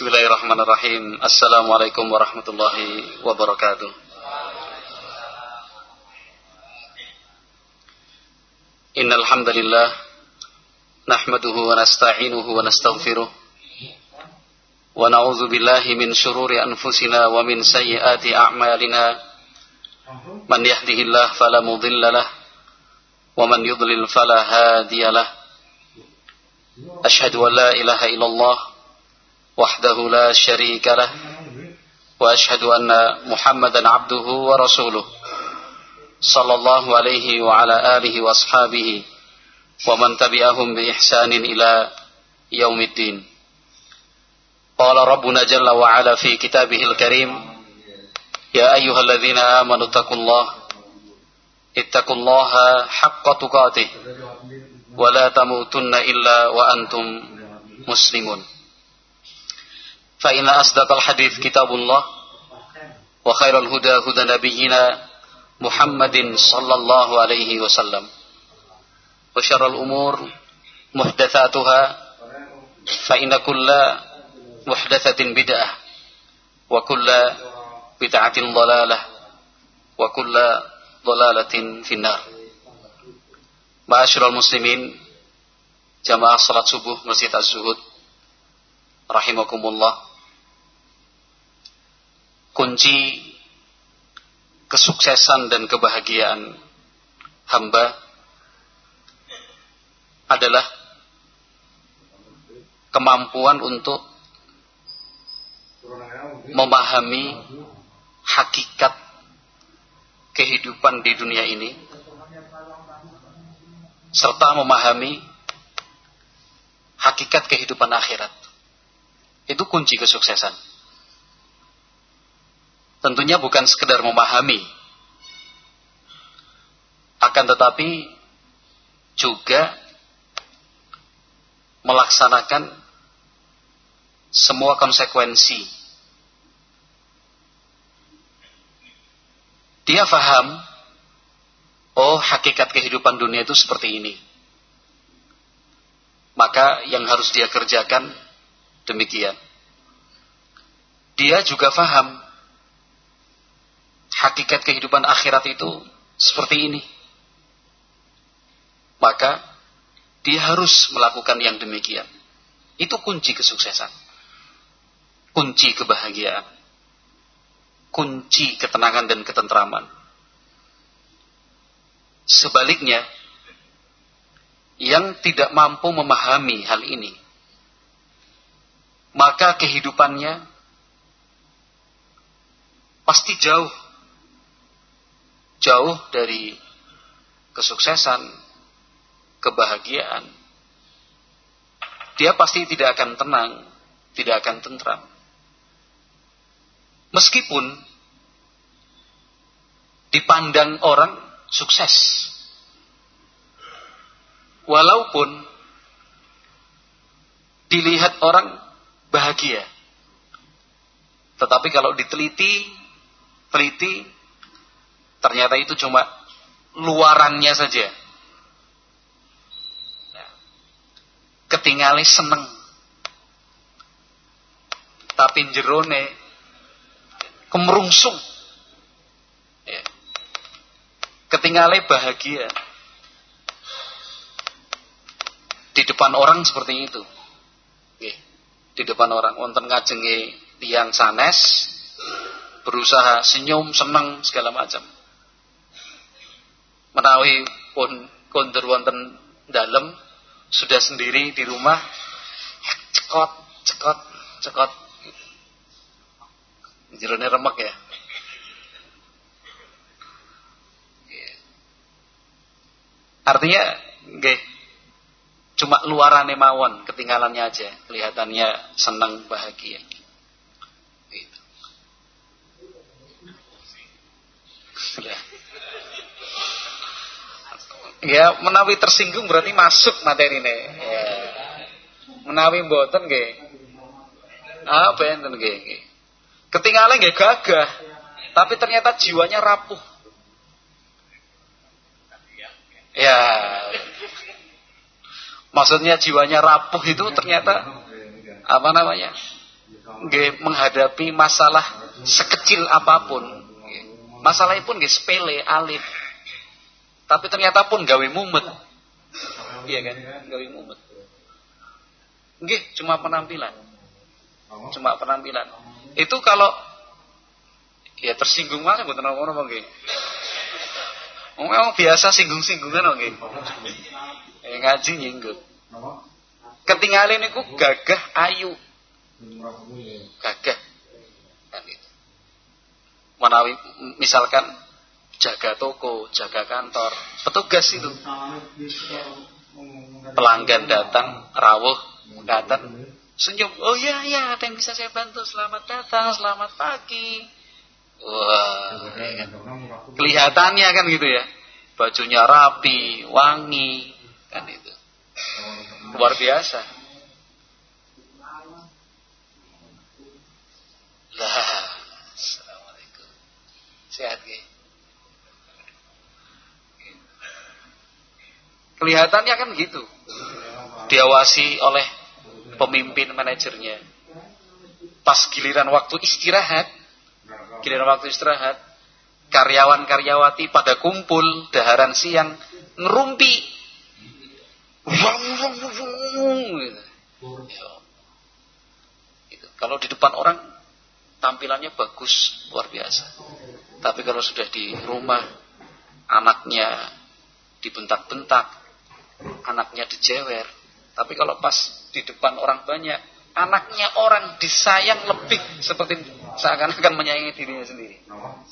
Bismillahirrahmanirrahim. Assalamualaikum warahmatullahi wabarakatuh. Innal hamdalillah nahmaduhu wa nasta'inuhu wa nastaghfiruh wa na'udzu billahi min shururi anfusina wa min sayyiati a'malina. Man yahdihillahu fala mudilla lahu wa man yudlil fala. Ashhadu an la ilaha illallah وحده لا شريك له وأشهد أن محمدا عبده ورسوله صلى الله عليه وعلى آله وأصحابه ومن تبعهم بإحسان إلى يوم الدين. قال ربنا جل وعلا في كتابه الكريم يا أيها الذين آمنوا اتقوا الله اتقوا الله حق تقاته ولا تموتن إلا وأنتم مسلمون. فإن أصدق الحديث كتاب الله وخير الهدى هدى نبينا محمد صلى الله عليه وسلم. وشر الأمور محدثاتها فإن كل محدثة بدعة وكل بدعة ضلالة وكل ضلالة في النار. معاشر المسلمين جماعة صلاة subuh Masjid Az-Zuhud rahimakumullah kunci kesuksesan dan kebahagiaan hamba adalah kemampuan untuk memahami hakikat kehidupan di dunia ini serta memahami hakikat kehidupan akhirat. Itu kunci kesuksesan tentunya bukan sekedar memahami. Akan tetapi juga melaksanakan semua konsekuensi. Dia faham oh hakikat kehidupan dunia itu seperti ini. Maka yang harus dia kerjakan demikian. Dia juga faham hakikat kehidupan akhirat itu seperti ini. Maka dia harus melakukan yang demikian. Itu kunci kesuksesan. Kunci kebahagiaan. Kunci ketenangan dan ketentraman. Sebaliknya, yang tidak mampu memahami hal ini, maka kehidupannya pasti jauh jauh dari kesuksesan, kebahagiaan, dia pasti tidak akan tenang, tidak akan tentram. Meskipun dipandang orang sukses, walaupun dilihat orang bahagia, tetapi kalau diteliti, teliti, Ternyata itu cuma luarannya saja. Ya. Ketinggalan seneng. Tapi jerone kemerungsung. Ya. Ketinggalan bahagia. Di depan orang seperti itu. Ya. Di depan orang. Wonten ngajengi tiang sanes. Berusaha senyum, seneng, segala macam menawi pun kondur wonten dalam sudah sendiri di rumah cekot cekot cekot. Jerone remek ya. Artinya nggih cuma luaran mawon ketinggalannya aja kelihatannya senang bahagia. Gitu. Ya, menawi tersinggung berarti masuk materi ini. Ya. Menawi mboten nggih. Apa enten nggih. Ketinggalan nggih gagah, tapi ternyata jiwanya rapuh. Ya. Maksudnya jiwanya rapuh itu ternyata apa namanya? nggih menghadapi masalah sekecil apa pun. Masalahnya pun nggih sepele, alit. Tapi ternyata pun gawe mumet. Iya kan? Gawe mumet. Nggih, cuma penampilan. Cuma penampilan. Itu kalau ya tersinggung mana mboten ngono apa nggih? Memang biasa singgung-singgungan oke. Eh ngaji nyinggung. Ketinggalan niku gagah ayu. Gagah. Kan itu. Menawi misalkan jaga toko, jaga kantor, petugas itu. Pelanggan datang, rawuh datang, senyum. Oh iya iya, ada yang bisa saya bantu. Selamat datang, selamat pagi. Wah, ya kan? kelihatannya kan gitu ya. Bajunya rapi, wangi, kan itu. Luar biasa. Lah, Assalamualaikum. Sehat gak? Kelihatannya kan gitu. Diawasi oleh pemimpin manajernya. Pas giliran waktu istirahat, giliran waktu istirahat, karyawan-karyawati pada kumpul daharan siang ngerumpi. Gitu. Kalau di depan orang tampilannya bagus luar biasa. Tapi kalau sudah di rumah anaknya dibentak-bentak, anaknya dijewer. Tapi kalau pas di depan orang banyak, anaknya orang disayang lebih seperti seakan-akan menyayangi dirinya sendiri.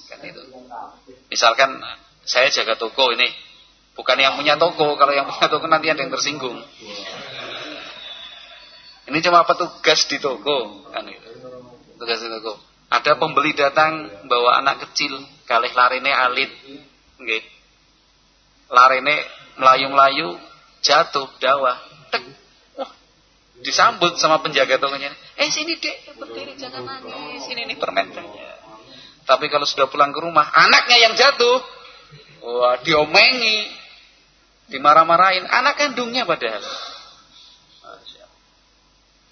Kan itu. Misalkan saya jaga toko ini, bukan yang punya toko, kalau yang punya toko nanti ada yang tersinggung. Ini cuma petugas di toko, kan itu. Petugas di toko. Ada pembeli datang bawa anak kecil, kalih larine alit, nggih. Larine melayu-melayu jatuh dawa tek. Wah disambut sama penjaga tokonya eh sini dek berdiri jangan nangis. Ini nih permennya tapi kalau sudah pulang ke rumah anaknya yang jatuh. Wah diomengi. Dimarah-marahin. Anak kandungnya padahal.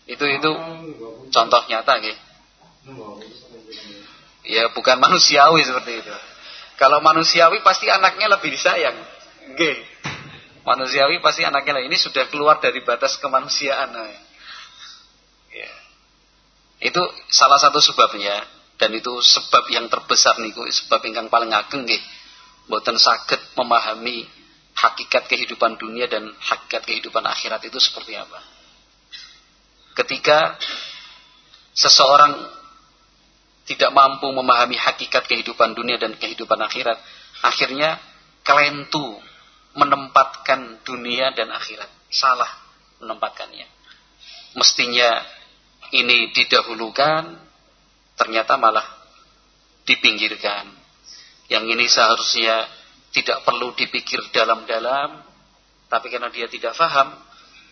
Itu itu contoh nyata gitu ya bukan manusiawi seperti itu. Kalau manusiawi pasti anaknya lebih disayang. G manusiawi pasti anaknya lah ini sudah keluar dari batas kemanusiaan. Ya. Itu salah satu sebabnya dan itu sebab yang terbesar niku sebab yang paling ageng nggih. Mboten saged memahami hakikat kehidupan dunia dan hakikat kehidupan akhirat itu seperti apa. Ketika seseorang tidak mampu memahami hakikat kehidupan dunia dan kehidupan akhirat, akhirnya kelentu menempatkan dunia dan akhirat. Salah menempatkannya. Mestinya ini didahulukan, ternyata malah dipinggirkan. Yang ini seharusnya tidak perlu dipikir dalam-dalam, tapi karena dia tidak faham,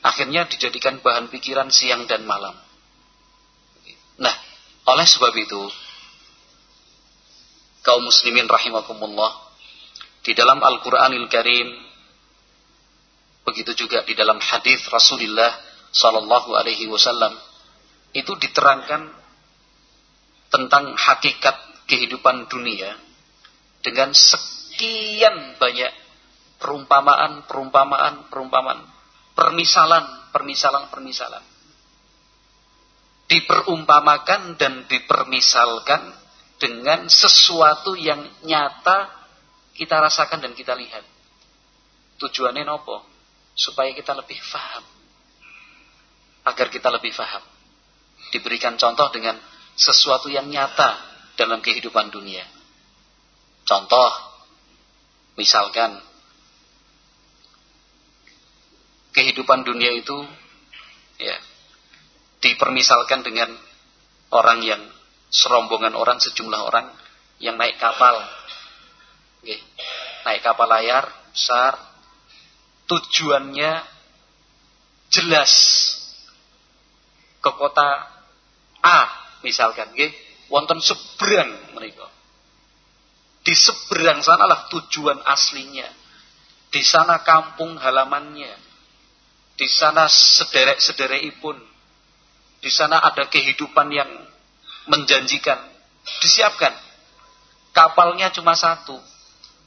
akhirnya dijadikan bahan pikiran siang dan malam. Nah, oleh sebab itu, kaum muslimin rahimakumullah, di dalam Al-Quranil Karim Begitu juga di dalam hadis Rasulullah Sallallahu Alaihi Wasallam itu diterangkan tentang hakikat kehidupan dunia dengan sekian banyak perumpamaan, perumpamaan, perumpamaan, permisalan, permisalan, permisalan. Diperumpamakan dan dipermisalkan dengan sesuatu yang nyata kita rasakan dan kita lihat. Tujuannya nopo? Supaya kita lebih faham. Agar kita lebih faham. Diberikan contoh dengan sesuatu yang nyata dalam kehidupan dunia. Contoh, misalkan kehidupan dunia itu ya dipermisalkan dengan orang yang serombongan orang sejumlah orang yang naik kapal. Oke. Naik kapal layar besar tujuannya jelas ke kota A misalkan nggih wonten seberang mereka di seberang sanalah tujuan aslinya di sana kampung halamannya di sana sederek pun, Di sana ada kehidupan yang menjanjikan. Disiapkan. Kapalnya cuma satu.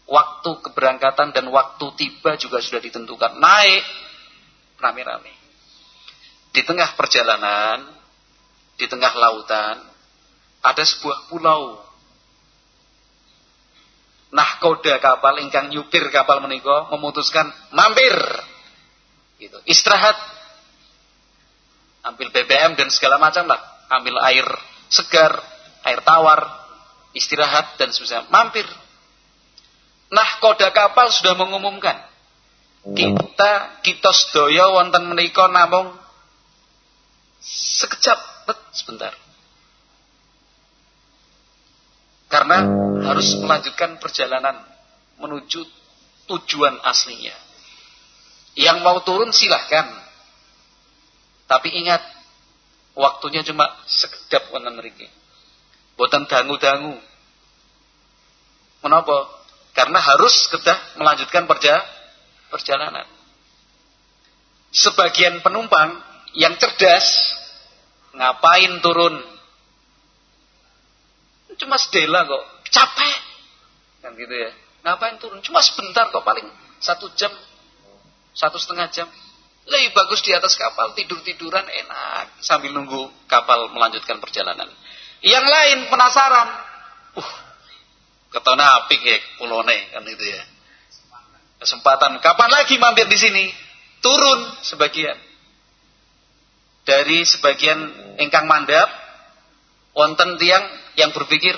Waktu keberangkatan dan waktu tiba juga sudah ditentukan. Naik rame-rame. Di tengah perjalanan, di tengah lautan, ada sebuah pulau. Nah koda kapal ingkang nyupir kapal meniko memutuskan mampir. Gitu. Istirahat. Ambil BBM dan segala macam lah. Ambil air segar, air tawar, istirahat dan sebagainya. Mampir. Nah, koda kapal sudah mengumumkan. Kita kita sedaya wonten menika namung sekejap, sebentar. Karena harus melanjutkan perjalanan menuju tujuan aslinya. Yang mau turun silahkan. Tapi ingat, waktunya cuma sekedap wonten mriki. Boten dangu-dangu. Menapa? Karena harus kedah melanjutkan perja perjalanan. Sebagian penumpang yang cerdas ngapain turun? Cuma sedela kok, capek. Kan gitu ya. Ngapain turun? Cuma sebentar kok, paling satu jam, satu setengah jam. Lebih bagus di atas kapal, tidur-tiduran enak. Sambil nunggu kapal melanjutkan perjalanan. Yang lain penasaran. Uh, ketona apik ya pulone kan itu ya. Kesempatan kapan lagi mampir di sini? Turun sebagian. Dari sebagian engkang mandap wonten tiang yang berpikir,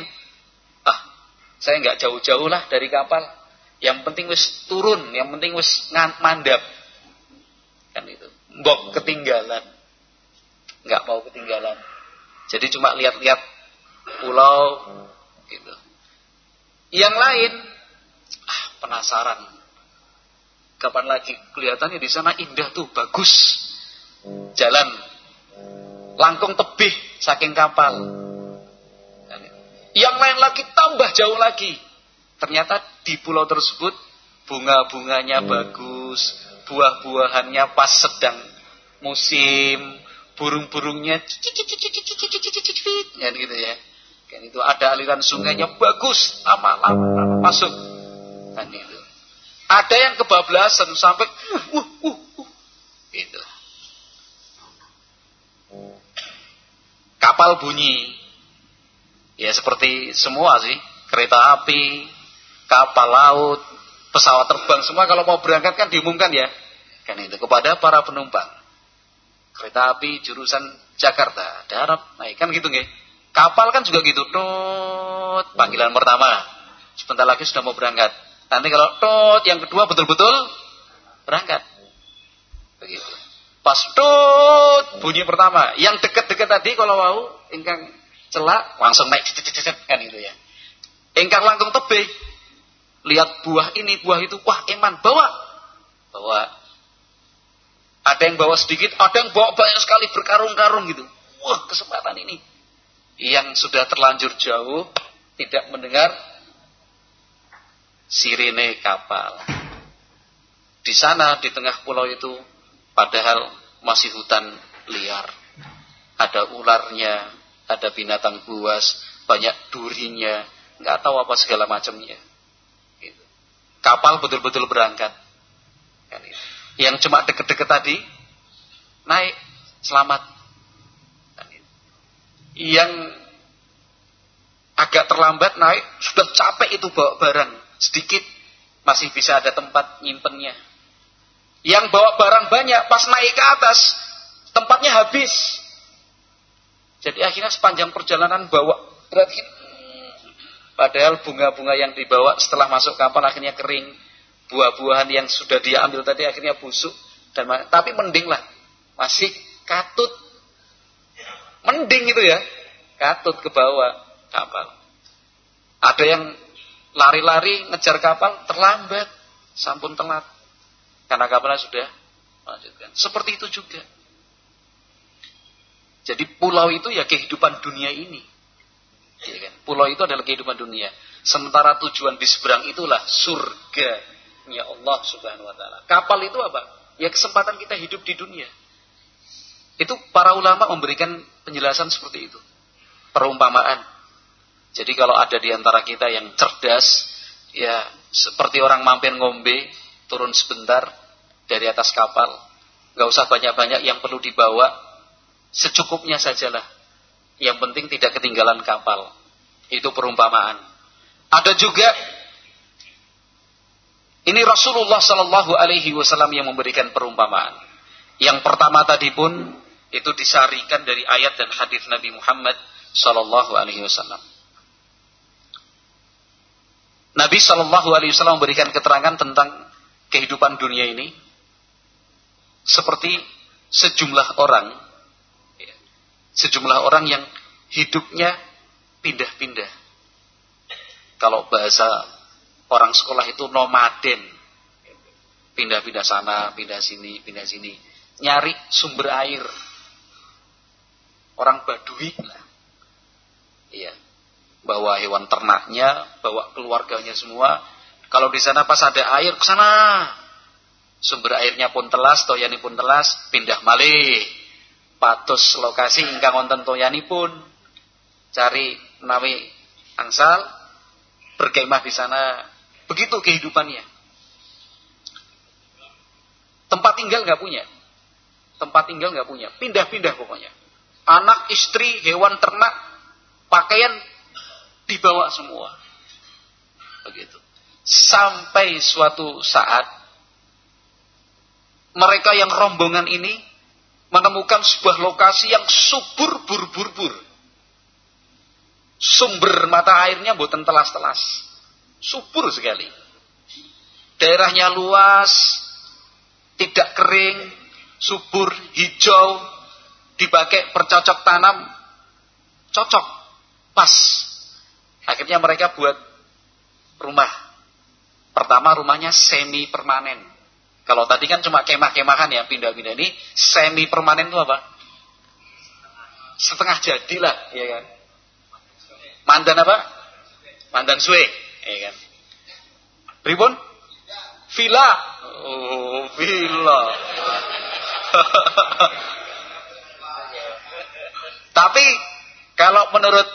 ah, saya nggak jauh-jauh lah dari kapal. Yang penting wis turun, yang penting wis mandap. Kan itu. Mbok ketinggalan. Nggak mau ketinggalan. Jadi cuma lihat-lihat pulau gitu. Yang lain ah, penasaran. Kapan lagi kelihatannya di sana indah tuh, bagus. Jalan langkung tebih saking kapal. Yang lain lagi tambah jauh lagi. Ternyata di pulau tersebut bunga-bunganya bagus, buah-buahannya pas sedang musim, burung-burungnya ya gitu ya. Kan itu ada aliran sungainya bagus, lama-lama masuk. Kan itu. Ada yang kebablasan sampai uh, uh, uh, uh. Gitu. Kapal bunyi. Ya seperti semua sih. Kereta api, kapal laut, pesawat terbang semua kalau mau berangkat kan diumumkan ya. Kan itu kepada para penumpang. Kereta api jurusan Jakarta, darat, naik kan gitu nggih. Kapal kan juga gitu, tot panggilan pertama. Sebentar lagi sudah mau berangkat. Nanti kalau tot yang kedua betul-betul berangkat. Begitu. Pas tot bunyi pertama, yang dekat-dekat tadi kalau mau ingkang celak langsung naik kan itu ya. Ingkang langkung tebih lihat buah ini, buah itu, wah eman bawa. Bawa. Ada yang bawa sedikit, ada yang bawa banyak sekali berkarung-karung gitu. Wah, kesempatan ini yang sudah terlanjur jauh tidak mendengar sirene kapal. Di sana di tengah pulau itu padahal masih hutan liar. Ada ularnya, ada binatang buas, banyak durinya, nggak tahu apa segala macamnya. Gitu. Kapal betul-betul berangkat. Kan Yang cuma deket-deket tadi naik selamat yang agak terlambat naik sudah capek itu bawa barang. Sedikit masih bisa ada tempat nyimpennya. Yang bawa barang banyak pas naik ke atas tempatnya habis. Jadi akhirnya sepanjang perjalanan bawa berarti padahal bunga-bunga yang dibawa setelah masuk kapal akhirnya kering. Buah-buahan yang sudah dia ambil tadi akhirnya busuk. Dan tapi mending lah masih katut Mending itu ya. Katut ke bawah kapal. Ada yang lari-lari ngejar kapal terlambat. Sampun telat. Karena kapalnya sudah melanjutkan. Seperti itu juga. Jadi pulau itu ya kehidupan dunia ini. Ya kan? Pulau itu adalah kehidupan dunia. Sementara tujuan di seberang itulah surga Allah subhanahu wa ta'ala. Kapal itu apa? Ya kesempatan kita hidup di dunia. Itu para ulama memberikan penjelasan seperti itu. Perumpamaan. Jadi kalau ada di antara kita yang cerdas, ya seperti orang mampir ngombe, turun sebentar dari atas kapal. Gak usah banyak-banyak yang perlu dibawa, secukupnya sajalah. Yang penting tidak ketinggalan kapal. Itu perumpamaan. Ada juga ini Rasulullah Shallallahu Alaihi Wasallam yang memberikan perumpamaan. Yang pertama tadi pun itu disarikan dari ayat dan hadis Nabi Muhammad Shallallahu Alaihi Wasallam. Nabi Shallallahu Alaihi Wasallam memberikan keterangan tentang kehidupan dunia ini seperti sejumlah orang, sejumlah orang yang hidupnya pindah-pindah. Kalau bahasa orang sekolah itu nomaden, pindah-pindah sana, pindah sini, pindah sini, nyari sumber air orang Badui lah. Iya. Bawa hewan ternaknya, bawa keluarganya semua. Kalau di sana pas ada air ke sana. Sumber airnya pun telas, toyani pun telas, pindah malih. Patus lokasi ingkang wonten toyani pun cari nawi angsal berkemah di sana. Begitu kehidupannya. Tempat tinggal nggak punya. Tempat tinggal nggak punya. Pindah-pindah pokoknya anak, istri, hewan ternak, pakaian dibawa semua. Begitu. Sampai suatu saat mereka yang rombongan ini menemukan sebuah lokasi yang subur bur-bur-bur. Sumber mata airnya buatan telas-telas. Subur sekali. Daerahnya luas, tidak kering, subur, hijau, dipakai bercocok tanam cocok pas. Akhirnya mereka buat rumah. Pertama rumahnya semi permanen kalau tadi kan cuma kemah-kemahan ya pindah-pindah. Ini semi permanen itu apa? Setengah jadi lah ya kan? Mandan apa? Mandan suwe ya kan? Ribon villa. Oh villa Tapi kalau menurut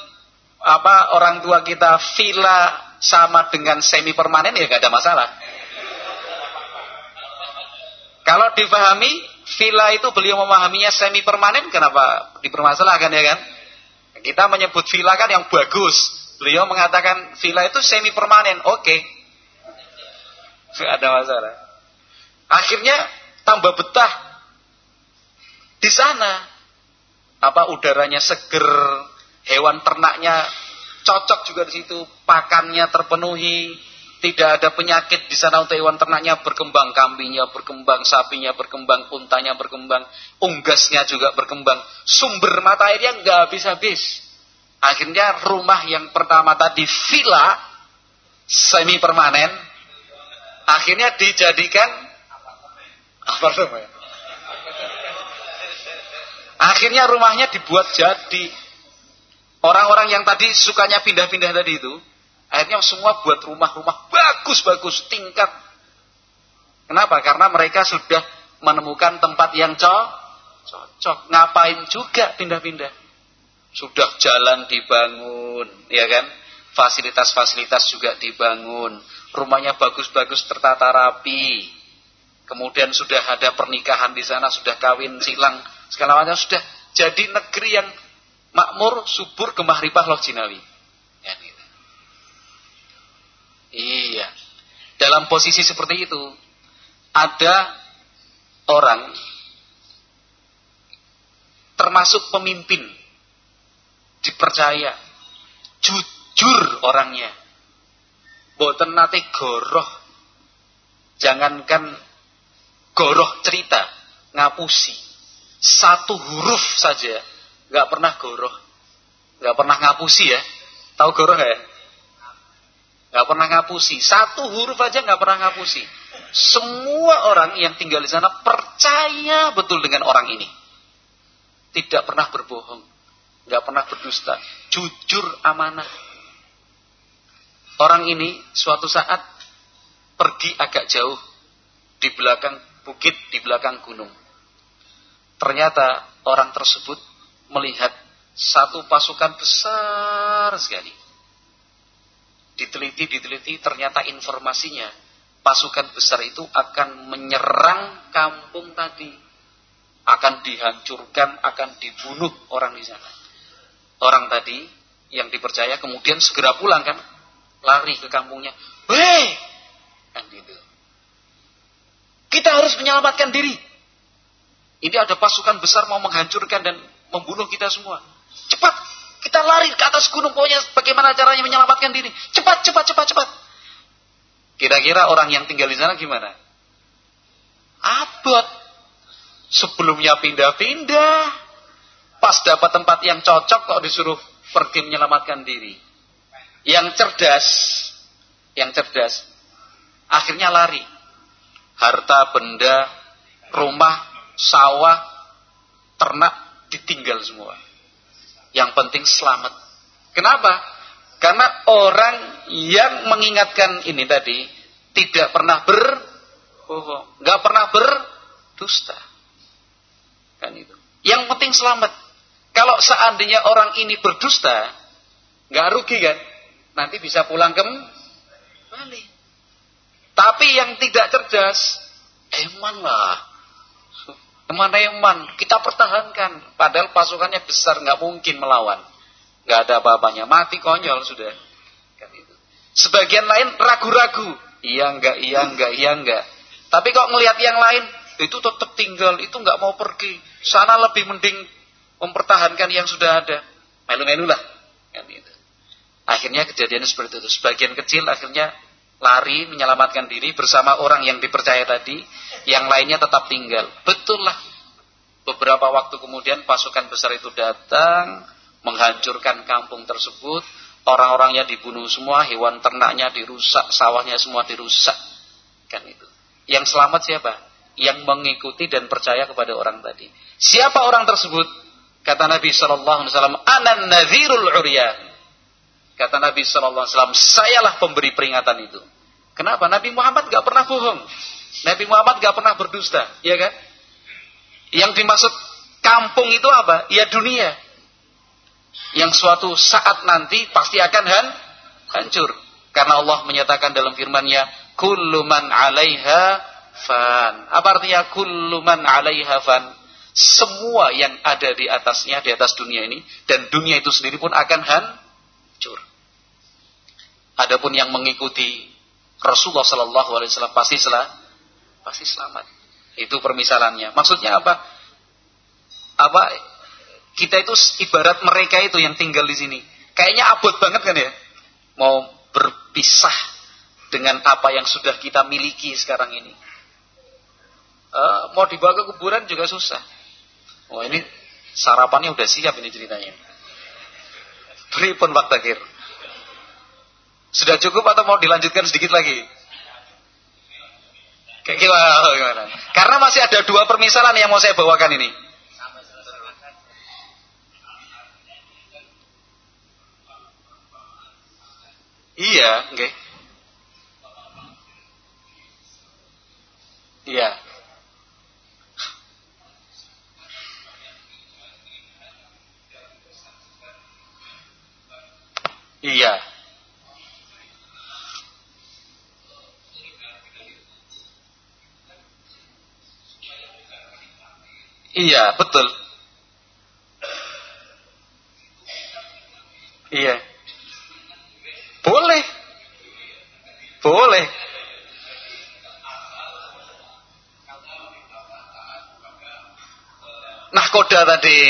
apa orang tua kita villa sama dengan semi permanen ya gak ada masalah. Kalau difahami villa itu beliau memahaminya semi permanen kenapa dipermasalahkan ya kan? Kita menyebut villa kan yang bagus. Beliau mengatakan villa itu semi permanen. Oke. Okay. ada masalah. Akhirnya tambah betah di sana apa udaranya seger, hewan ternaknya cocok juga di situ, pakannya terpenuhi, tidak ada penyakit di sana untuk hewan ternaknya berkembang, kambingnya berkembang, sapinya berkembang, untanya berkembang, unggasnya juga berkembang, sumber mata airnya nggak habis-habis. Akhirnya rumah yang pertama tadi villa semi permanen, akhirnya dijadikan apartemen. Akhirnya rumahnya dibuat jadi. Orang-orang yang tadi sukanya pindah-pindah tadi itu, akhirnya semua buat rumah-rumah bagus-bagus tingkat. Kenapa? Karena mereka sudah menemukan tempat yang cocok. Ngapain juga pindah-pindah? Sudah jalan dibangun, ya kan? Fasilitas-fasilitas juga dibangun. Rumahnya bagus-bagus tertata rapi. Kemudian sudah ada pernikahan di sana, sudah kawin silang segala macam sudah jadi negeri yang makmur, subur, gemah ripah loh Jinawi. Ya, gitu. Iya. Dalam posisi seperti itu, ada orang termasuk pemimpin dipercaya jujur orangnya boten nate goroh jangankan goroh cerita ngapusi satu huruf saja nggak pernah goroh, nggak pernah ngapusi ya. Tahu goroh ya? Nggak pernah ngapusi. Satu huruf aja nggak pernah ngapusi. Semua orang yang tinggal di sana percaya betul dengan orang ini. Tidak pernah berbohong, nggak pernah berdusta, jujur amanah. Orang ini suatu saat pergi agak jauh di belakang bukit, di belakang gunung Ternyata orang tersebut melihat satu pasukan besar sekali. Diteliti, diteliti, ternyata informasinya pasukan besar itu akan menyerang kampung tadi. Akan dihancurkan, akan dibunuh orang di sana. Orang tadi yang dipercaya kemudian segera pulang kan. Lari ke kampungnya. Hei! Kan gitu. Kita harus menyelamatkan diri. Ini ada pasukan besar mau menghancurkan dan membunuh kita semua. Cepat, kita lari ke atas gunung. Pokoknya bagaimana caranya menyelamatkan diri. Cepat, cepat, cepat, cepat. Kira-kira orang yang tinggal di sana gimana? Abot. Sebelumnya pindah-pindah. Pas dapat tempat yang cocok kok disuruh pergi menyelamatkan diri. Yang cerdas, yang cerdas, akhirnya lari. Harta, benda, rumah, sawah, ternak ditinggal semua. Yang penting selamat. Kenapa? Karena orang yang mengingatkan ini tadi tidak pernah berbohong, nggak pernah berdusta. Kan itu. Yang penting selamat. Kalau seandainya orang ini berdusta, nggak rugi kan? Nanti bisa pulang ke Bali. Tapi yang tidak cerdas, eman lah. Eman eman, kita pertahankan. Padahal pasukannya besar, nggak mungkin melawan nggak ada apa-apanya, mati konyol sudah. Kan. Sebagian lain ragu-ragu, iya enggak, iya enggak, iya enggak. Tapi kok ngelihat yang lain, itu tetap tinggal, itu nggak mau pergi. Sana lebih mending mempertahankan yang sudah ada. Melu-melu lah. Kan. Akhirnya kejadian seperti itu. Sebagian kecil akhirnya lari menyelamatkan diri bersama orang yang dipercaya tadi, yang lainnya tetap tinggal. Betul lah. Beberapa waktu kemudian pasukan besar itu datang, menghancurkan kampung tersebut, orang-orangnya dibunuh semua, hewan ternaknya dirusak, sawahnya semua dirusak. Kan itu. Yang selamat siapa? Yang mengikuti dan percaya kepada orang tadi. Siapa orang tersebut? Kata Nabi sallallahu alaihi wasallam, "Anan nadhirul uryan." Kata Nabi sallallahu alaihi wasallam, "Sayalah pemberi peringatan itu." Kenapa? Nabi Muhammad gak pernah bohong. Nabi Muhammad gak pernah berdusta, ya kan? Yang dimaksud kampung itu apa? Ya dunia yang suatu saat nanti pasti akan han, hancur. Karena Allah menyatakan dalam firman-Nya, "Kullu man 'alaiha fan." Apa artinya kullu man 'alaiha fan? Semua yang ada di atasnya, di atas dunia ini dan dunia itu sendiri pun akan hancur. Adapun yang mengikuti Rasulullah sallallahu alaihi wasallam pasti selah, pasti selamat. Itu permisalannya. Maksudnya apa? Apa kita itu ibarat mereka itu yang tinggal di sini. Kayaknya abot banget kan ya. Mau berpisah dengan apa yang sudah kita miliki sekarang ini. Uh, mau dibawa ke kuburan juga susah. Oh ini sarapannya udah siap ini ceritanya. Beri pun waktu akhir. Sudah cukup atau mau dilanjutkan sedikit lagi? Kayak gimana? Karena masih ada dua permisalan yang mau saya bawakan ini. Iya, nggih. Iya. Iya. Iya, betul. Iya. Boleh. Boleh. Nah koda tadi.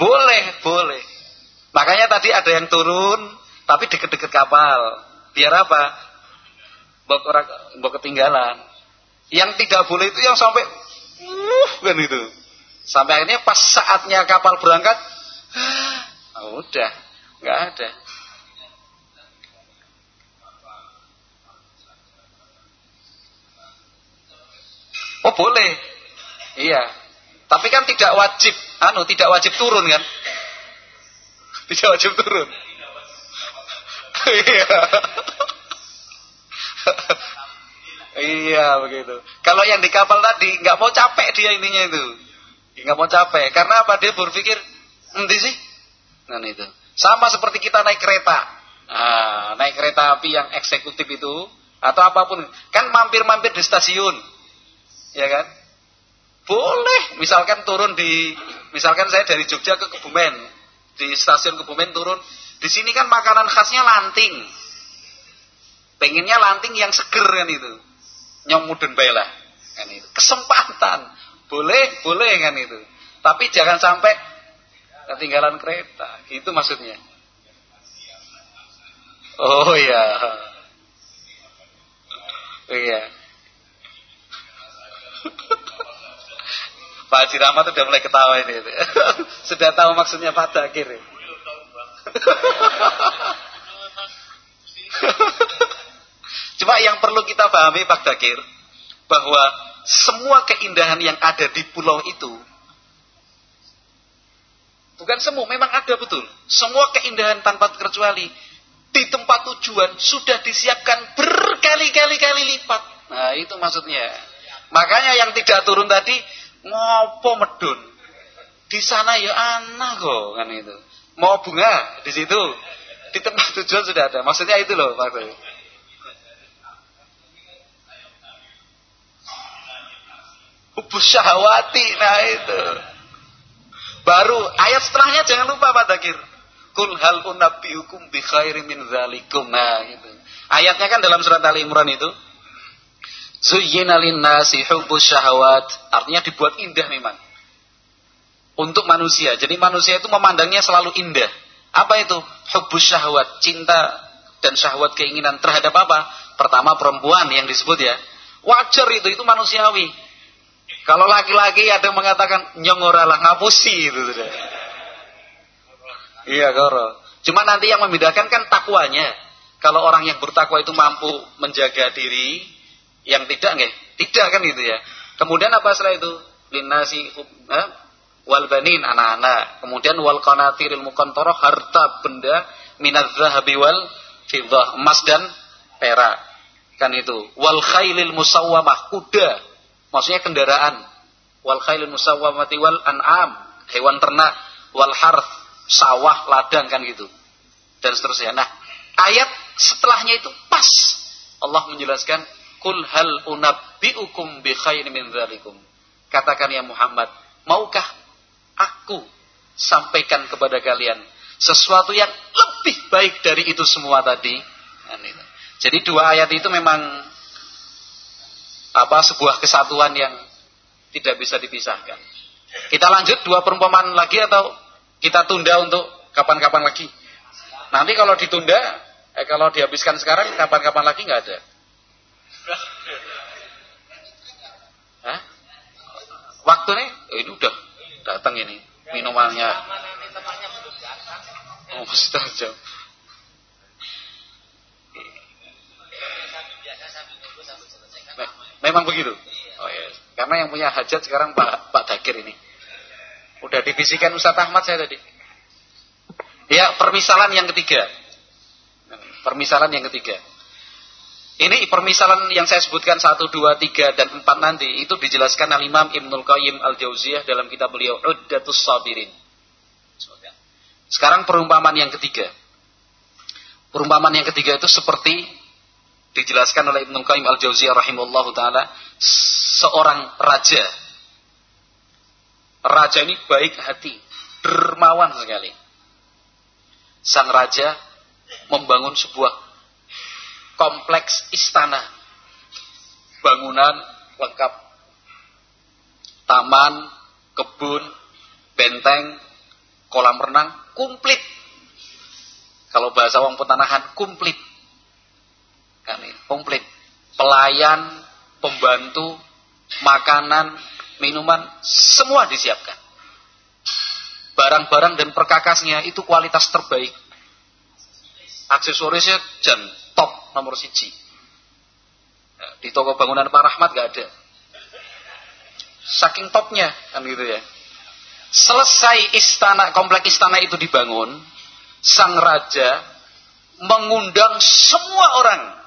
Boleh, boleh. Makanya tadi ada yang turun, tapi deket-deket kapal. Biar apa? Bok bok ketinggalan. Yang tidak boleh itu yang sampai, uh, kan itu. Sampai akhirnya pas saatnya kapal berangkat, ah, udah, Nggak ada. Oh boleh. Iya. Tapi kan tidak wajib, anu tidak wajib turun kan? Tidak wajib turun. Iya. Iya begitu. Kalau yang di kapal tadi nggak mau capek dia ininya itu, nggak mau capek. Karena apa? Dia berpikir, nanti sih, nah itu. Sama seperti kita naik kereta, nah, naik kereta api yang eksekutif itu atau apa pun, kan mampir-mampir di stasiun, ya kan? Boleh, misalkan turun di, misalkan saya dari Jogja ke Kebumen, di stasiun Kebumen turun, di sini kan makanan khasnya lanting, pengennya lanting yang seger kan itu nyomudun baiklah kan itu. Kesempatan. Boleh boleh kan itu. Tapi jangan sampai ketinggalan kereta. Itu maksudnya. Oh iya. Oh, iya. Pak Haji Rahmat udah mulai ketawa ini. Sudah tahu maksudnya Pak. Dakir Cuma yang perlu kita pahami Pak Dakir bahwa semua keindahan yang ada di pulau itu bukan semua, memang ada betul. Semua keindahan tanpa terkecuali di tempat tujuan sudah disiapkan berkali-kali-kali lipat. Nah, itu maksudnya. Makanya yang tidak turun tadi ngopo medun. Di sana ya anak kok kan itu. Mau bunga di situ. Di tempat tujuan sudah ada. Maksudnya itu loh Pak. Hubus syahwati. Nah itu. Baru ayat setelahnya jangan lupa Pak Dakir. Kul hal unabbiukum bi khairi min zalikum. Nah itu. Ayatnya kan dalam surat Ali Imran itu. Zuyyina nasi hubbus syahwat. Artinya dibuat indah memang. Untuk manusia. Jadi manusia itu memandangnya selalu indah. Apa itu? Hubbus syahwat. Cinta dan syahwat keinginan terhadap apa? Pertama perempuan yang disebut ya. Wajar itu, itu manusiawi. Kalau laki-laki ada yang mengatakan nyongoralah ngapusi itu sudah. Iya koro. Cuma nanti yang membedakan kan takwanya. Kalau orang yang bertakwa itu mampu menjaga diri, yang tidak nggak? Tidak kan gitu ya. Kemudian apa setelah itu? Linasi eh? wal banin anak-anak. Kemudian wal qanatiril muqantarah harta benda minaz zahabi wal fiddah, emas dan perak. Kan itu. Wal khailil kuda Maksudnya kendaraan. Wal khailun musawwamati wal an'am, hewan ternak, wal harth, sawah, ladang kan gitu. Dan seterusnya. Nah, ayat setelahnya itu pas Allah menjelaskan kul hal unabbiukum bi khairin min dzalikum. Katakan ya Muhammad, maukah aku sampaikan kepada kalian sesuatu yang lebih baik dari itu semua tadi? Jadi dua ayat itu memang apa sebuah kesatuan yang tidak bisa dipisahkan. Kita lanjut dua perumpamaan lagi atau kita tunda untuk kapan-kapan lagi? Nanti kalau ditunda, eh, kalau dihabiskan sekarang, kapan-kapan lagi nggak ada. Hah? Waktu nih, oh, ini udah datang ini minumannya. Oh, jam. Memang begitu. Oh ya. Karena yang punya hajat sekarang Pak Pak Dakir ini. Udah divisikan Ustaz Ahmad saya tadi. Ya, permisalan yang ketiga. Permisalan yang ketiga. Ini permisalan yang saya sebutkan 1, 2, 3, dan 4 nanti itu dijelaskan oleh Imam Ibnul Qayyim Al-Jauziyah dalam kitab beliau Uddatus Sabirin. Sekarang perumpamaan yang ketiga. Perumpamaan yang ketiga itu seperti dijelaskan oleh Ibnu Qayyim Al-Jauziyah rahimahullahu taala seorang raja. Raja ini baik hati, dermawan sekali. Sang raja membangun sebuah kompleks istana. Bangunan lengkap taman, kebun, benteng, kolam renang komplit. Kalau bahasa wong petanahan komplit kan komplit. Pelayan pembantu makanan minuman semua disiapkan. Barang-barang dan perkakasnya itu kualitas terbaik. Aksesorisnya jan top nomor siji. Ya, di toko bangunan Pak Rahmat gak ada. Saking topnya kan gitu ya. Selesai istana komplek istana itu dibangun sang raja mengundang semua orang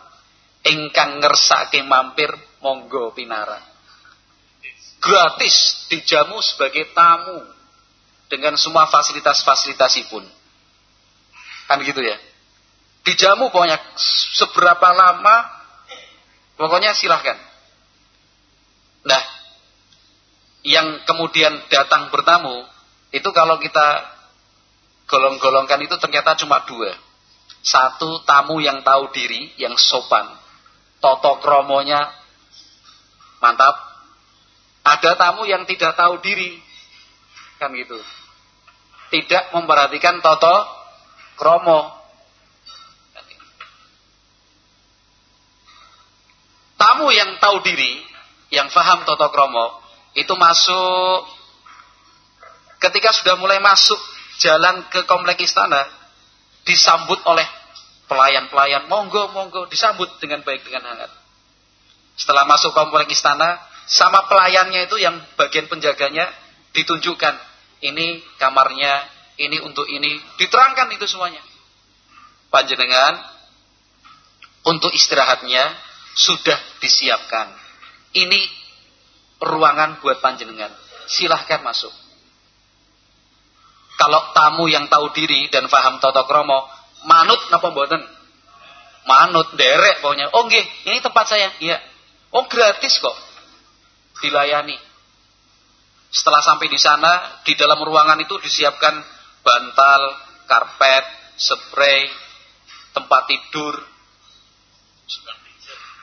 ingkang ngersake mampir monggo pinara. Gratis dijamu sebagai tamu dengan semua fasilitas-fasilitasipun. Kan gitu ya. Dijamu pokoknya seberapa lama pokoknya silahkan. Nah, yang kemudian datang bertamu itu kalau kita golong-golongkan itu ternyata cuma dua. Satu tamu yang tahu diri, yang sopan. Toto kromonya mantap. Ada tamu yang tidak tahu diri. Kan gitu. Tidak memperhatikan toto kromo. Tamu yang tahu diri, yang faham toto kromo, itu masuk ketika sudah mulai masuk jalan ke komplek istana disambut oleh pelayan-pelayan monggo monggo disambut dengan baik dengan hangat setelah masuk komplek istana sama pelayannya itu yang bagian penjaganya ditunjukkan ini kamarnya ini untuk ini diterangkan itu semuanya panjenengan untuk istirahatnya sudah disiapkan ini ruangan buat panjenengan. Silahkan masuk. Kalau tamu yang tahu diri dan faham toto kromo, manut napa mboten? Manut, derek pokoknya. Oh nggih, ini tempat saya. Iya. Oh gratis kok. Dilayani. Setelah sampai di sana, di dalam ruangan itu disiapkan bantal, karpet, spray, tempat tidur,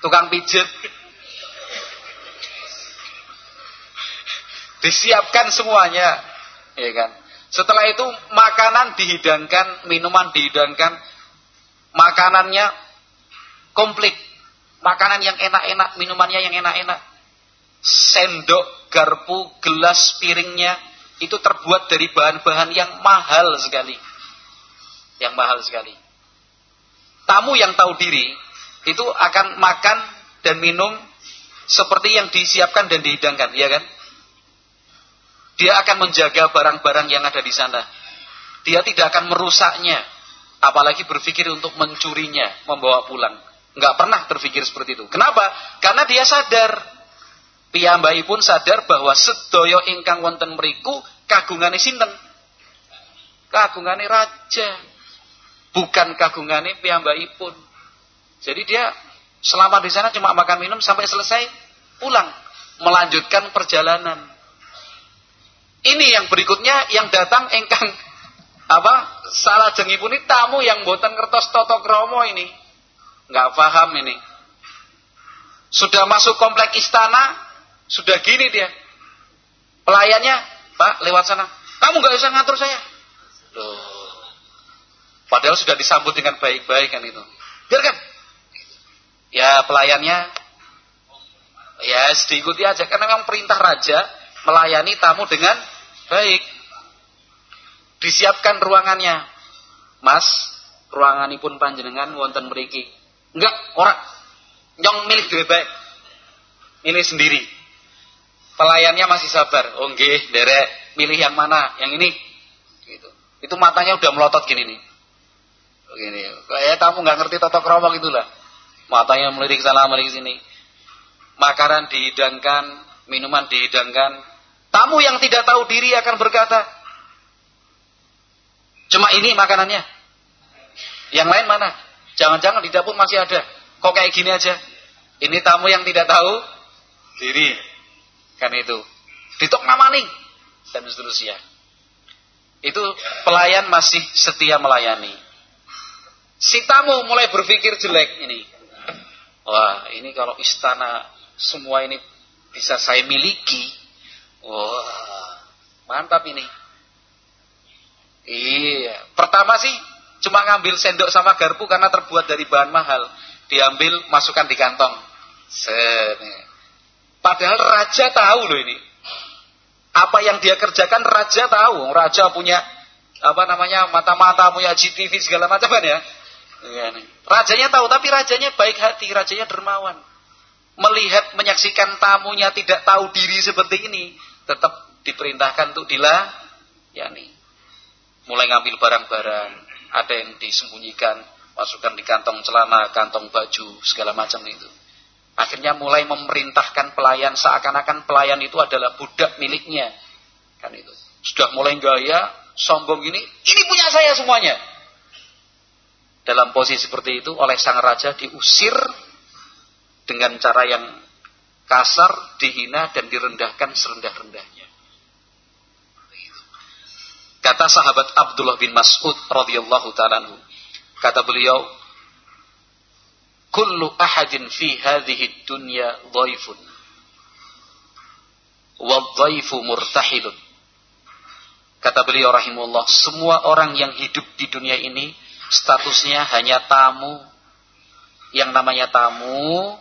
tukang pijat, Disiapkan semuanya, ya kan? Setelah itu makanan dihidangkan, minuman dihidangkan, makanannya komplit. Makanan yang enak-enak, minumannya yang enak-enak. Sendok, garpu, gelas, piringnya itu terbuat dari bahan-bahan yang mahal sekali. Yang mahal sekali. Tamu yang tahu diri itu akan makan dan minum seperti yang disiapkan dan dihidangkan, ya kan? Dia akan menjaga barang-barang yang ada di sana. Dia tidak akan merusaknya. Apalagi berpikir untuk mencurinya, membawa pulang. Enggak pernah berpikir seperti itu. Kenapa? Karena dia sadar. Piyambai pun sadar bahwa sedoyo ingkang wonten meriku kagungane sinten? Kagungane raja. Bukan kagungane piyambai pun. Jadi dia selama di sana cuma makan minum sampai selesai pulang. Melanjutkan perjalanan. Ini yang berikutnya yang datang engkang apa salah pun ini tamu yang buatan kertas toto kromo ini. Nggak paham ini. Sudah masuk komplek istana sudah gini dia. Pelayannya pak lewat sana. Kamu nggak bisa ngatur saya. Loh. padahal sudah disambut dengan baik-baik kan itu. Biarkan ya pelayannya ya diikuti aja. Karena memang perintah raja melayani tamu dengan baik. Disiapkan ruangannya. Mas, ruanganipun panjenengan wonten mriki. Enggak, orang yang milik dhewe baik. Ini sendiri. Pelayannya masih sabar. Oh nggih, derek, milih yang mana? Yang ini. Gitu. Itu matanya udah melotot gini nih. Begini. Kayak kamu nggak ngerti tata krama gitulah. Matanya melirik sana, melirik sini. Makanan dihidangkan, minuman dihidangkan, Tamu yang tidak tahu diri akan berkata, cuma ini makanannya. Yang lain mana? Jangan-jangan di dapur masih ada. Kok kayak gini aja? Ini tamu yang tidak tahu diri. Kan itu. Ditok namani. Dan seterusnya. Itu pelayan masih setia melayani. Si tamu mulai berpikir jelek ini. Wah, ini kalau istana semua ini bisa saya miliki, Wah, mantap ini. Iya, pertama sih cuma ngambil sendok sama garpu karena terbuat dari bahan mahal. Diambil, masukkan di kantong. Set. Padahal raja tahu loh ini. Apa yang dia kerjakan raja tahu. Raja punya apa namanya mata-mata punya GTV segala macam kan ya. Iya rajanya tahu tapi rajanya baik hati, rajanya dermawan. Melihat menyaksikan tamunya tidak tahu diri seperti ini, tetap diperintahkan untuk dilah yakni mulai ngambil barang-barang ada yang disembunyikan masukkan di kantong celana, kantong baju, segala macam itu. Akhirnya mulai memerintahkan pelayan seakan-akan pelayan itu adalah budak miliknya. Kan itu. Sudah mulai gaya, sombong gini, ini punya saya semuanya. Dalam posisi seperti itu oleh sang raja diusir dengan cara yang kasar, dihina dan direndahkan serendah-rendahnya. Kata sahabat Abdullah bin Mas'ud radhiyallahu taala kata beliau, kullu ahadin fi hadhihi dunya dhaifun wa dhaifu murtahilun. Kata beliau rahimullah semua orang yang hidup di dunia ini statusnya hanya tamu. Yang namanya tamu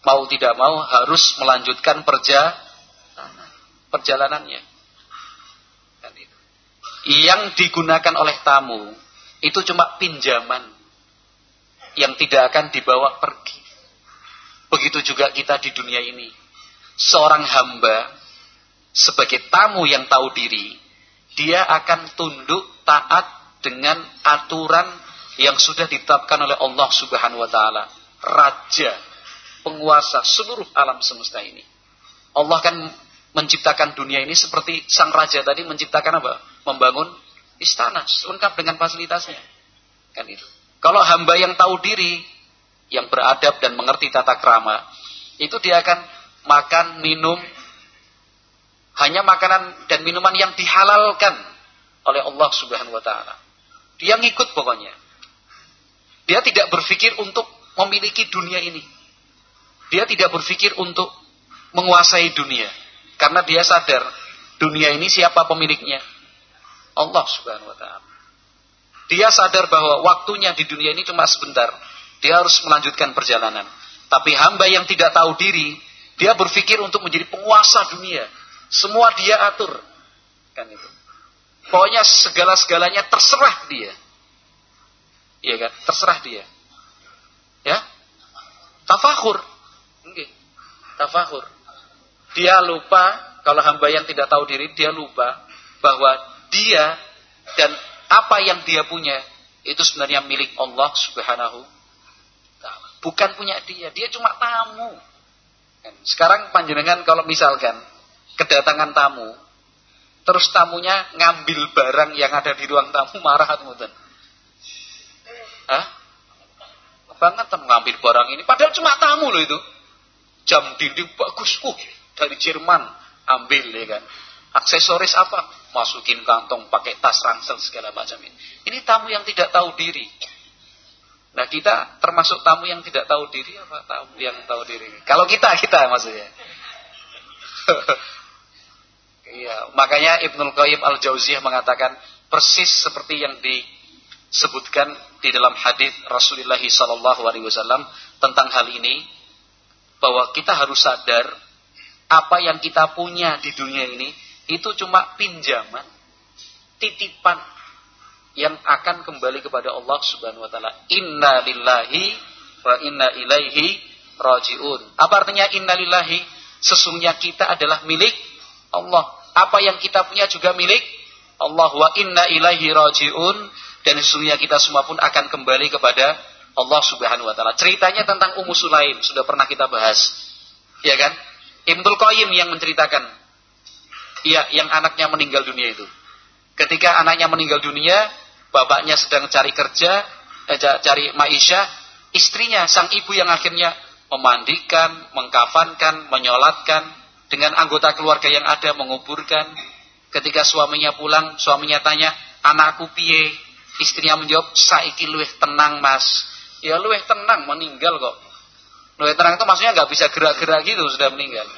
mau tidak mau harus melanjutkan perjalanan perjalanannya yang digunakan oleh tamu itu cuma pinjaman yang tidak akan dibawa pergi. Begitu juga kita di dunia ini. Seorang hamba sebagai tamu yang tahu diri, dia akan tunduk taat dengan aturan yang sudah ditetapkan oleh Allah Subhanahu wa taala, raja, penguasa seluruh alam semesta ini. Allah kan menciptakan dunia ini seperti sang raja tadi menciptakan apa? Membangun istana lengkap dengan fasilitasnya. Kan itu. Kalau hamba yang tahu diri, yang beradab dan mengerti tata krama, itu dia akan makan, minum, hanya makanan dan minuman yang dihalalkan oleh Allah Subhanahu wa taala. Dia ngikut pokoknya. Dia tidak berpikir untuk memiliki dunia ini. Dia tidak berpikir untuk menguasai dunia. Karena dia sadar dunia ini siapa pemiliknya? Allah Subhanahu wa taala. Dia sadar bahwa waktunya di dunia ini cuma sebentar. Dia harus melanjutkan perjalanan. Tapi hamba yang tidak tahu diri, dia berpikir untuk menjadi penguasa dunia. Semua dia atur. Kan itu. Pokoknya segala-segalanya terserah dia. Iya kan? Terserah dia. Ya? Tafakur. Okay. Tafakur. Dia lupa, kalau hamba yang tidak tahu diri, dia lupa bahwa dia dan apa yang dia punya itu sebenarnya milik Allah Subhanahu Bukan punya dia, dia cuma tamu. Sekarang panjenengan kalau misalkan kedatangan tamu, terus tamunya ngambil barang yang ada di ruang tamu marah atau mboten? Hah? Banget ngambil barang ini, padahal cuma tamu loh itu. Jam dinding bagus, uh, dari Jerman ambil ya kan. Aksesoris apa? Masukin kantong, pakai tas ransel segala macam ini. Ini tamu yang tidak tahu diri. Nah kita termasuk tamu yang tidak tahu diri apa tamu yang tahu diri? Kalau kita, kita maksudnya. Iya, makanya Ibnul Qayyim Al-Jauziyah mengatakan persis seperti yang disebutkan di dalam hadis Rasulullah sallallahu alaihi wasallam tentang hal ini bahwa kita harus sadar apa yang kita punya di dunia ini itu cuma pinjaman, titipan yang akan kembali kepada Allah Subhanahu wa taala. Inna lillahi wa inna ilaihi rajiun. Apa artinya inna lillahi? Sesungguhnya kita adalah milik Allah. Apa yang kita punya juga milik Allah wa inna ilaihi rajiun dan sesungguhnya kita semua pun akan kembali kepada Allah Subhanahu wa taala. Ceritanya tentang Ummu Sulaim sudah pernah kita bahas. Ya kan? Ibnul Qayyim yang menceritakan Iya, yang anaknya meninggal dunia itu. Ketika anaknya meninggal dunia, bapaknya sedang cari kerja, eh, cari maisha, istrinya, sang ibu yang akhirnya memandikan, mengkafankan, menyolatkan, dengan anggota keluarga yang ada menguburkan. Ketika suaminya pulang, suaminya tanya, anakku piye? Istrinya menjawab, saiki luweh tenang mas. Ya luweh tenang, meninggal kok. Luweh tenang itu maksudnya nggak bisa gerak-gerak gitu, sudah meninggal.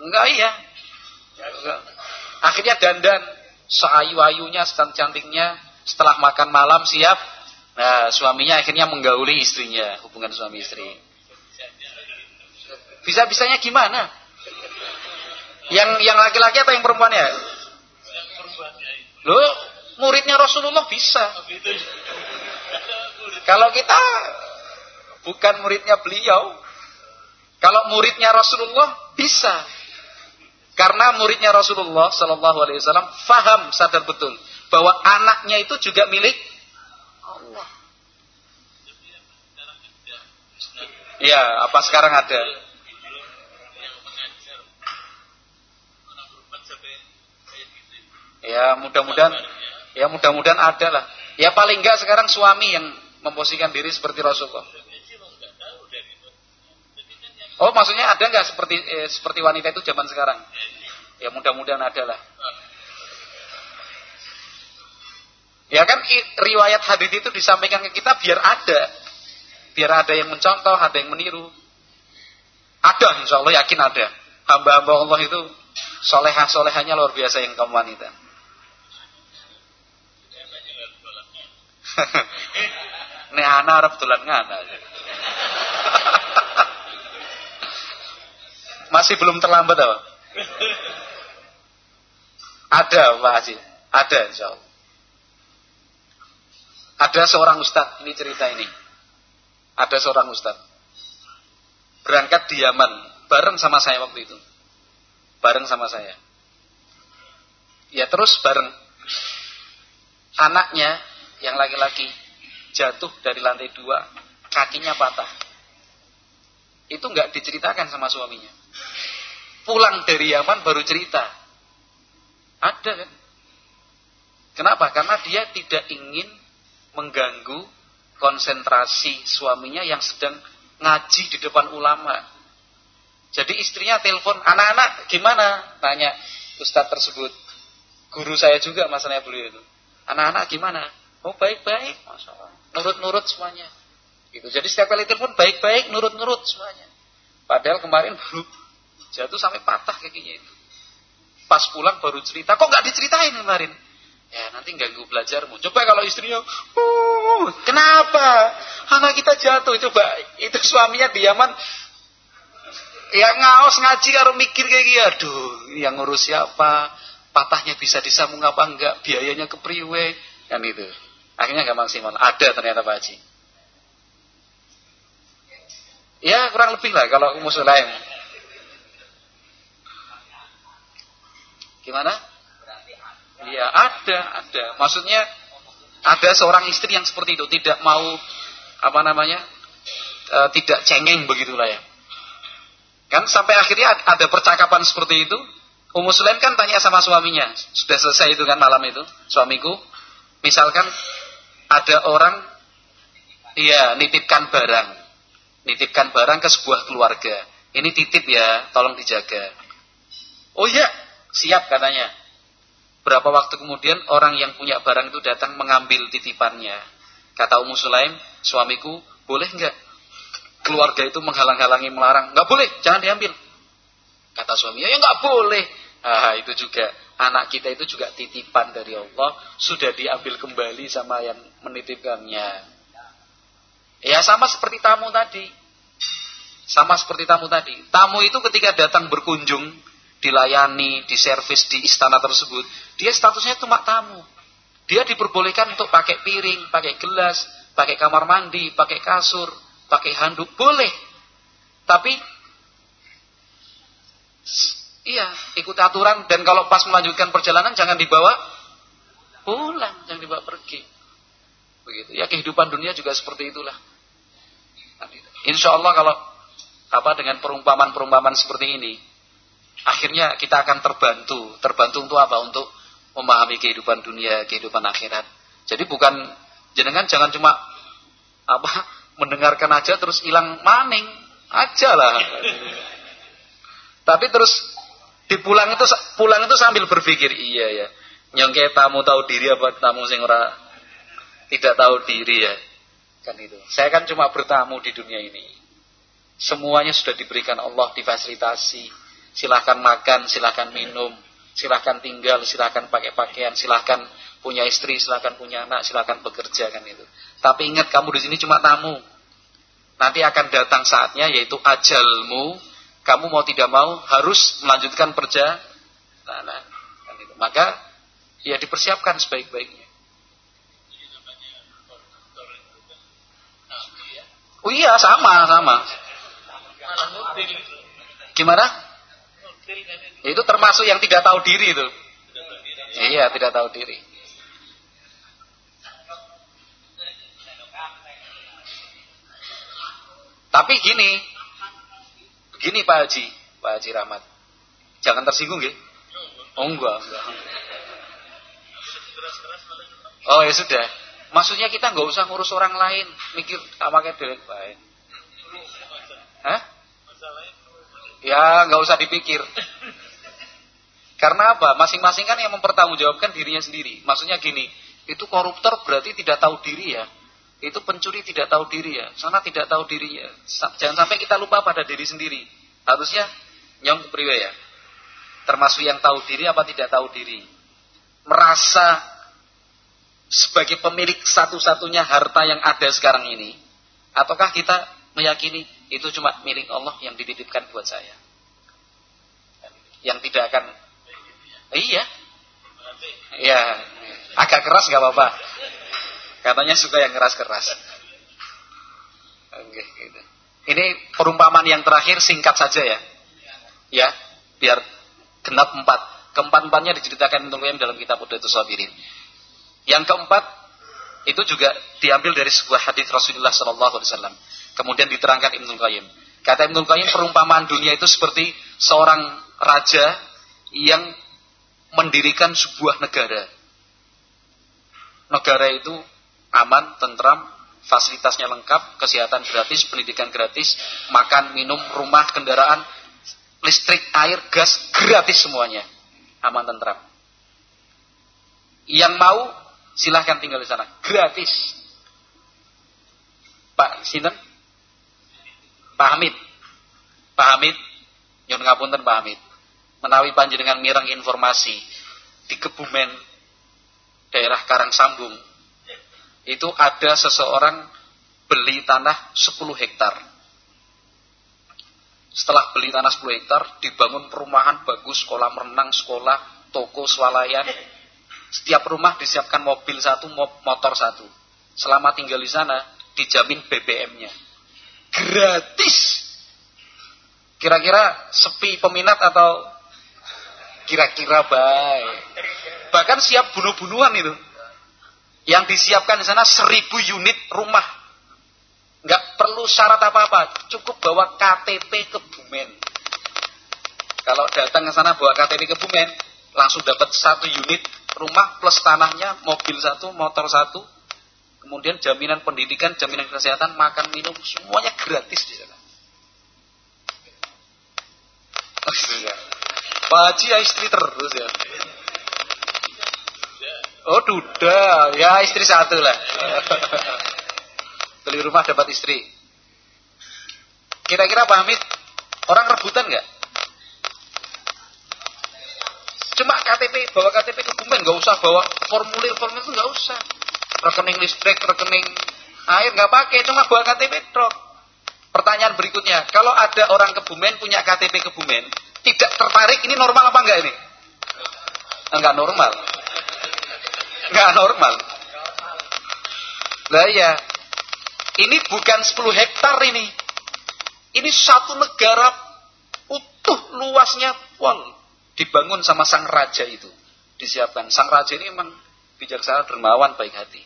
Enggak iya, Akhirnya dandan seayu-ayunya, cantiknya setelah makan malam siap. Nah, suaminya akhirnya menggauli istrinya, hubungan suami istri. Bisa-bisanya gimana? Yang yang laki-laki atau yang perempuan ya? Loh, muridnya Rasulullah bisa. Kalau kita bukan muridnya beliau, kalau muridnya Rasulullah bisa. Karena muridnya Rasulullah Shallallahu Alaihi Wasallam faham sadar betul bahwa anaknya itu juga milik Allah. Ya, apa sekarang ada? Ya mudah-mudahan, ya mudah-mudahan ada lah. Ya paling enggak sekarang suami yang memposisikan diri seperti Rasulullah. Oh, maksudnya ada nggak seperti eh, seperti wanita itu zaman sekarang? Ya mudah-mudahan ada lah. Ya kan riwayat hadis itu disampaikan ke kita biar ada. Biar ada yang mencontoh, ada yang meniru. Ada, insya Allah yakin ada. Hamba-hamba Allah itu solehah-solehahnya luar biasa yang kaum wanita. Nek anak Arab tulan ngana. Masih belum terlambat apa? Ada Pak Haji. Ada insya Allah. Ada seorang ustadz, ini cerita ini. Ada seorang ustadz. Berangkat di Yaman, bareng sama saya waktu itu. Bareng sama saya. Ya terus bareng. Anaknya yang laki-laki jatuh dari lantai dua, kakinya patah. Itu nggak diceritakan sama suaminya. Pulang dari Yaman baru cerita. Ada kan? Kenapa? Karena dia tidak ingin mengganggu konsentrasi suaminya yang sedang ngaji di depan ulama. Jadi istrinya telepon, anak-anak gimana? Tanya ustadz tersebut. Guru saya juga masalahnya beliau itu. Anak-anak gimana? Oh baik-baik. Nurut-nurut semuanya. Gitu. Jadi setiap kali telepon baik-baik, nurut-nurut semuanya. Padahal kemarin baru jatuh sampai patah kakinya itu. Pas pulang baru cerita, kok nggak diceritain kemarin? Ya nanti ganggu belajarmu. Coba kalau istrinya, uh, kenapa? Anak kita jatuh. Coba itu suaminya di Yaman. Ya ngaos ngaji karo mikir kayak gitu. Aduh, yang ngurus siapa? Patahnya bisa disambung apa enggak? Biayanya kepriwe? Kan itu. Akhirnya gak maksimal. Ada ternyata Pak Haji. Ya kurang lebih lah kalau musuh lain. Gimana? Iya, ada, ada. Maksudnya ada seorang istri yang seperti itu, tidak mau apa namanya? E, tidak cengeng begitulah ya. Kan sampai akhirnya ada percakapan seperti itu. Ummu Sulaim kan tanya sama suaminya, sudah selesai itu kan malam itu, suamiku. Misalkan ada orang iya nitipkan barang. Nitipkan barang ke sebuah keluarga. Ini titip ya, tolong dijaga. Oh iya, siap katanya. Berapa waktu kemudian orang yang punya barang itu datang mengambil titipannya. Kata Ummu Sulaim, suamiku, boleh enggak keluarga itu menghalang-halangi melarang? Enggak boleh, jangan diambil. Kata suaminya, ya enggak boleh. Ah, itu juga anak kita itu juga titipan dari Allah, sudah diambil kembali sama yang menitipkannya. Ya sama seperti tamu tadi. Sama seperti tamu tadi. Tamu itu ketika datang berkunjung dilayani, diservis di istana tersebut, dia statusnya cuma tamu. Dia diperbolehkan untuk pakai piring, pakai gelas, pakai kamar mandi, pakai kasur, pakai handuk, boleh. Tapi iya, ikut aturan dan kalau pas melanjutkan perjalanan jangan dibawa pulang, jangan dibawa pergi. Begitu. Ya kehidupan dunia juga seperti itulah. Insya Allah kalau apa dengan perumpamaan-perumpamaan seperti ini, akhirnya kita akan terbantu. Terbantu untuk apa? Untuk memahami kehidupan dunia, kehidupan akhirat. Jadi bukan jenengan jangan cuma apa mendengarkan aja terus hilang maning aja lah. Tapi terus dipulang itu pulang itu sambil berpikir iya ya. Nyongke tamu tahu diri apa tamu sing ora tidak tahu diri ya. Kan itu. Saya kan cuma bertamu di dunia ini. Semuanya sudah diberikan Allah difasilitasi silahkan makan, silahkan minum, silahkan tinggal, silahkan pakai pakaian, silahkan punya istri, silahkan punya anak, silahkan bekerja kan itu. Tapi ingat kamu di sini cuma tamu. Nanti akan datang saatnya yaitu ajalmu. Kamu mau tidak mau harus melanjutkan perjalanan. Kan itu. Maka ya dipersiapkan sebaik-baiknya. Oh iya sama sama. Gimana? Itu termasuk yang tidak tahu diri itu. Iya, tidak tahu diri. Tapi gini, begini Pak Haji, Pak Haji Rahmat. Jangan tersinggung ya. Oh enggak. Oh ya sudah. Maksudnya kita nggak usah ngurus orang lain, mikir tak pakai dewek baik. Hah? Ya nggak usah dipikir. Karena apa? Masing-masing kan yang mempertanggungjawabkan dirinya sendiri. Maksudnya gini, itu koruptor berarti tidak tahu diri ya. Itu pencuri tidak tahu diri ya. Sana tidak tahu diri ya. Jangan sampai kita lupa pada diri sendiri. Harusnya nyong priwe ya. Termasuk yang tahu diri apa tidak tahu diri. Merasa sebagai pemilik satu-satunya harta yang ada sekarang ini. Ataukah kita meyakini itu cuma milik Allah yang dititipkan buat saya. Yang tidak akan Iya. Iya. Agak keras nggak apa-apa. Katanya suka yang keras-keras. Oke, gitu. Ini perumpamaan yang terakhir singkat saja ya. Ya, biar genap empat. Keempat-empatnya diceritakan Ibnu dalam kitab Udatus Sabirin. Yang keempat itu juga diambil dari sebuah hadis Rasulullah Sallallahu Alaihi Wasallam. Kemudian diterangkan Ibnu Qayyim. Kata Ibnu Qayyim perumpamaan dunia itu seperti seorang raja yang mendirikan sebuah negara. Negara itu aman, tentram, fasilitasnya lengkap, kesehatan gratis, pendidikan gratis, makan, minum, rumah, kendaraan, listrik, air, gas, gratis semuanya. Aman, tentram. Yang mau silahkan tinggal di sana, gratis. Pak Sinten? Pak Hamid. Pak Hamid, nyun ngapunten Pak Hamid menawi panjenengan mireng informasi di Kebumen daerah Karangsambung itu ada seseorang beli tanah 10 hektar. Setelah beli tanah 10 hektar, dibangun perumahan bagus, sekolah merenang, sekolah, toko, swalayan. Setiap rumah disiapkan mobil satu, motor satu. Selama tinggal di sana, dijamin BBM-nya. Gratis. Kira-kira sepi peminat atau Kira-kira baik. Bahkan siap bunuh-bunuhan itu. Yang disiapkan di sana seribu unit rumah. Nggak perlu syarat apa-apa. Cukup bawa KTP Kebumen. Kalau datang ke sana bawa KTP Kebumen, langsung dapat satu unit rumah plus tanahnya, mobil satu, motor satu, kemudian jaminan pendidikan, jaminan kesehatan, makan, minum, semuanya gratis di sana. Iya. Pak Haji istri terus ya. Oh duda, ya istri satu lah. Beli rumah dapat istri. Kira-kira Pak Hamid, orang rebutan nggak? Cuma KTP, bawa KTP ke Bumen, nggak usah bawa formulir-formulir itu nggak usah. Rekening listrik, rekening air nggak pakai, cuma bawa KTP truk. Pertanyaan berikutnya, kalau ada orang Kebumen punya KTP Kebumen, tidak tertarik ini normal apa enggak ini? Enggak normal. Enggak normal. Lah ya. Ini bukan 10 hektar ini. Ini satu negara utuh luasnya wall dibangun sama sang raja itu. Disiapkan. Sang raja ini memang bijaksana dermawan baik hati.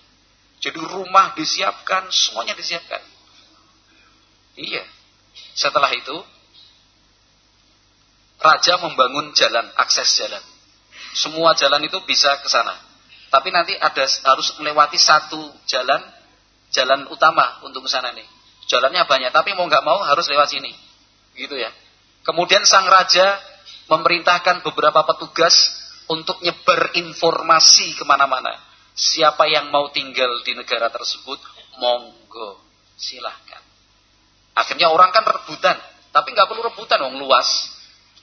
Jadi rumah disiapkan, semuanya disiapkan. Iya. Setelah itu raja membangun jalan, akses jalan. Semua jalan itu bisa ke sana. Tapi nanti ada harus melewati satu jalan, jalan utama untuk ke sana nih. Jalannya banyak, tapi mau nggak mau harus lewat sini. Gitu ya. Kemudian sang raja memerintahkan beberapa petugas untuk nyebar informasi ke mana-mana. Siapa yang mau tinggal di negara tersebut, monggo, silahkan. Akhirnya orang kan rebutan, tapi nggak perlu rebutan, wong luas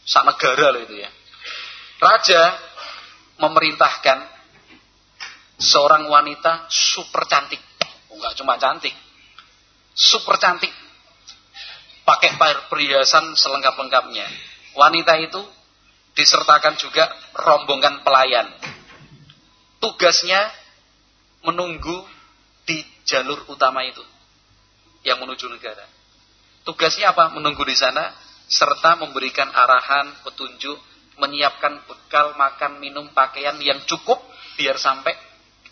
sak negara loh itu ya. Raja memerintahkan seorang wanita super cantik. Oh, enggak cuma cantik. Super cantik. Pakai perhiasan selengkap-lengkapnya. Wanita itu disertakan juga rombongan pelayan. Tugasnya menunggu di jalur utama itu yang menuju negara. Tugasnya apa? Menunggu di sana serta memberikan arahan, petunjuk, menyiapkan bekal makan, minum, pakaian yang cukup biar sampai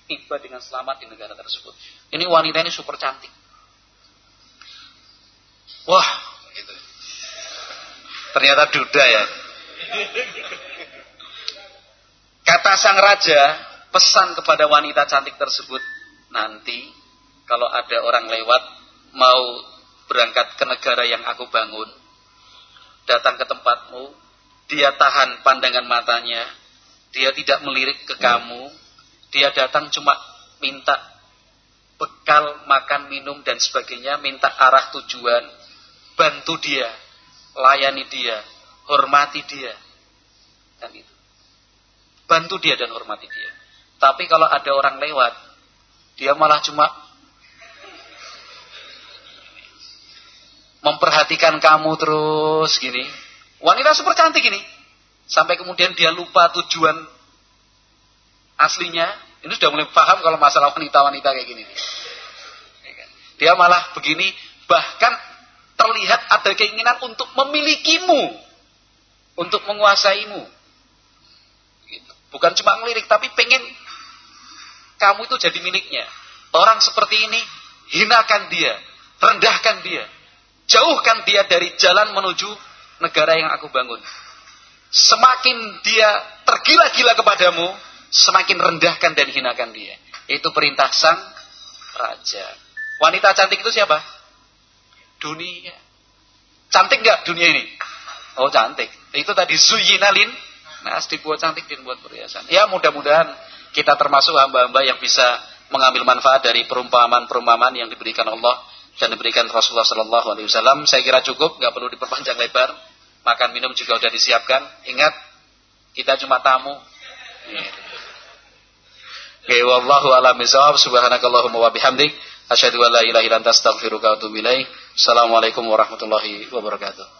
tiba dengan selamat di negara tersebut. Ini wanita ini super cantik. Wah, gitu. Ternyata duda ya. Kata sang raja, pesan kepada wanita cantik tersebut, nanti kalau ada orang lewat mau berangkat ke negara yang aku bangun, datang ke tempatmu, dia tahan pandangan matanya, dia tidak melirik ke kamu, dia datang cuma minta bekal, makan, minum, dan sebagainya, minta arah tujuan, bantu dia, layani dia, hormati dia. Dan itu. Bantu dia dan hormati dia. Tapi kalau ada orang lewat, dia malah cuma memperhatikan kamu terus gini. Wanita super cantik ini. Sampai kemudian dia lupa tujuan aslinya. Ini sudah mulai paham kalau masalah wanita-wanita kayak gini. Dia malah begini, bahkan terlihat ada keinginan untuk memilikimu, untuk menguasaimu. Gitu. Bukan cuma ngelirik, tapi pengen kamu itu jadi miliknya. Orang seperti ini, hinakan dia, rendahkan dia, jauhkan dia dari jalan menuju negara yang aku bangun. Semakin dia tergila-gila kepadamu, semakin rendahkan dan hinakan dia. Itu perintah sang raja. Wanita cantik itu siapa? Dunia. Cantik nggak dunia ini? Oh cantik. Itu tadi zuyinalin. Nah, dibuat cantik dan buat perhiasan. Ya mudah-mudahan kita termasuk hamba-hamba yang bisa mengambil manfaat dari perumpamaan-perumpamaan yang diberikan Allah dan diberikan Rasulullah Sallallahu Alaihi Wasallam. Saya kira cukup, nggak perlu diperpanjang lebar. Makan minum juga sudah disiapkan. Ingat, kita cuma tamu. Oke, wallahu a'lam bishawab. Subhanakallahumma wa bihamdik asyhadu an la ilaha illa anta astaghfiruka wa atubu ilaik. Assalamualaikum warahmatullahi wabarakatuh.